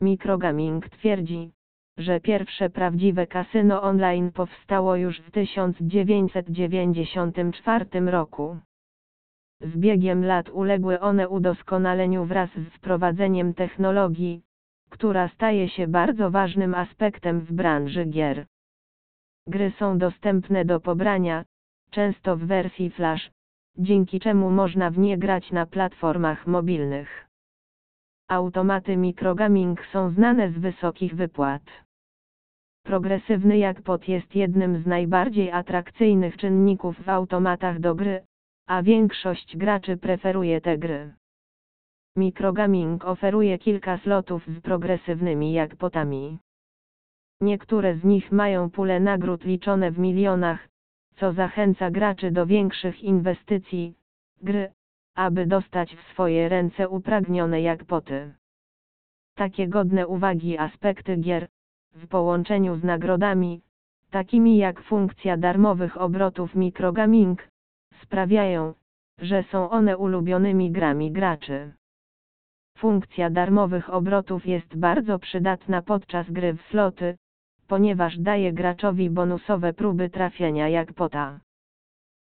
Microgaming twierdzi, że pierwsze prawdziwe kasyno online powstało już w 1994 roku. Z biegiem lat uległy one udoskonaleniu wraz z wprowadzeniem technologii, która staje się bardzo ważnym aspektem w branży gier. Gry są dostępne do pobrania, często w wersji flash, dzięki czemu można w nie grać na platformach mobilnych. Automaty microgaming są znane z wysokich wypłat. Progresywny jackpot jest jednym z najbardziej atrakcyjnych czynników w automatach do gry, a większość graczy preferuje te gry. Microgaming oferuje kilka slotów z progresywnymi jackpotami. Niektóre z nich mają pule nagród liczone w milionach, co zachęca graczy do większych inwestycji, gry, aby dostać w swoje ręce upragnione jackpoty. Takie godne uwagi aspekty gier, w połączeniu z nagrodami, takimi jak funkcja darmowych obrotów microgaming, sprawiają, że są one ulubionymi grami graczy. Funkcja darmowych obrotów jest bardzo przydatna podczas gry w sloty, ponieważ daje graczowi bonusowe próby trafienia jak pota.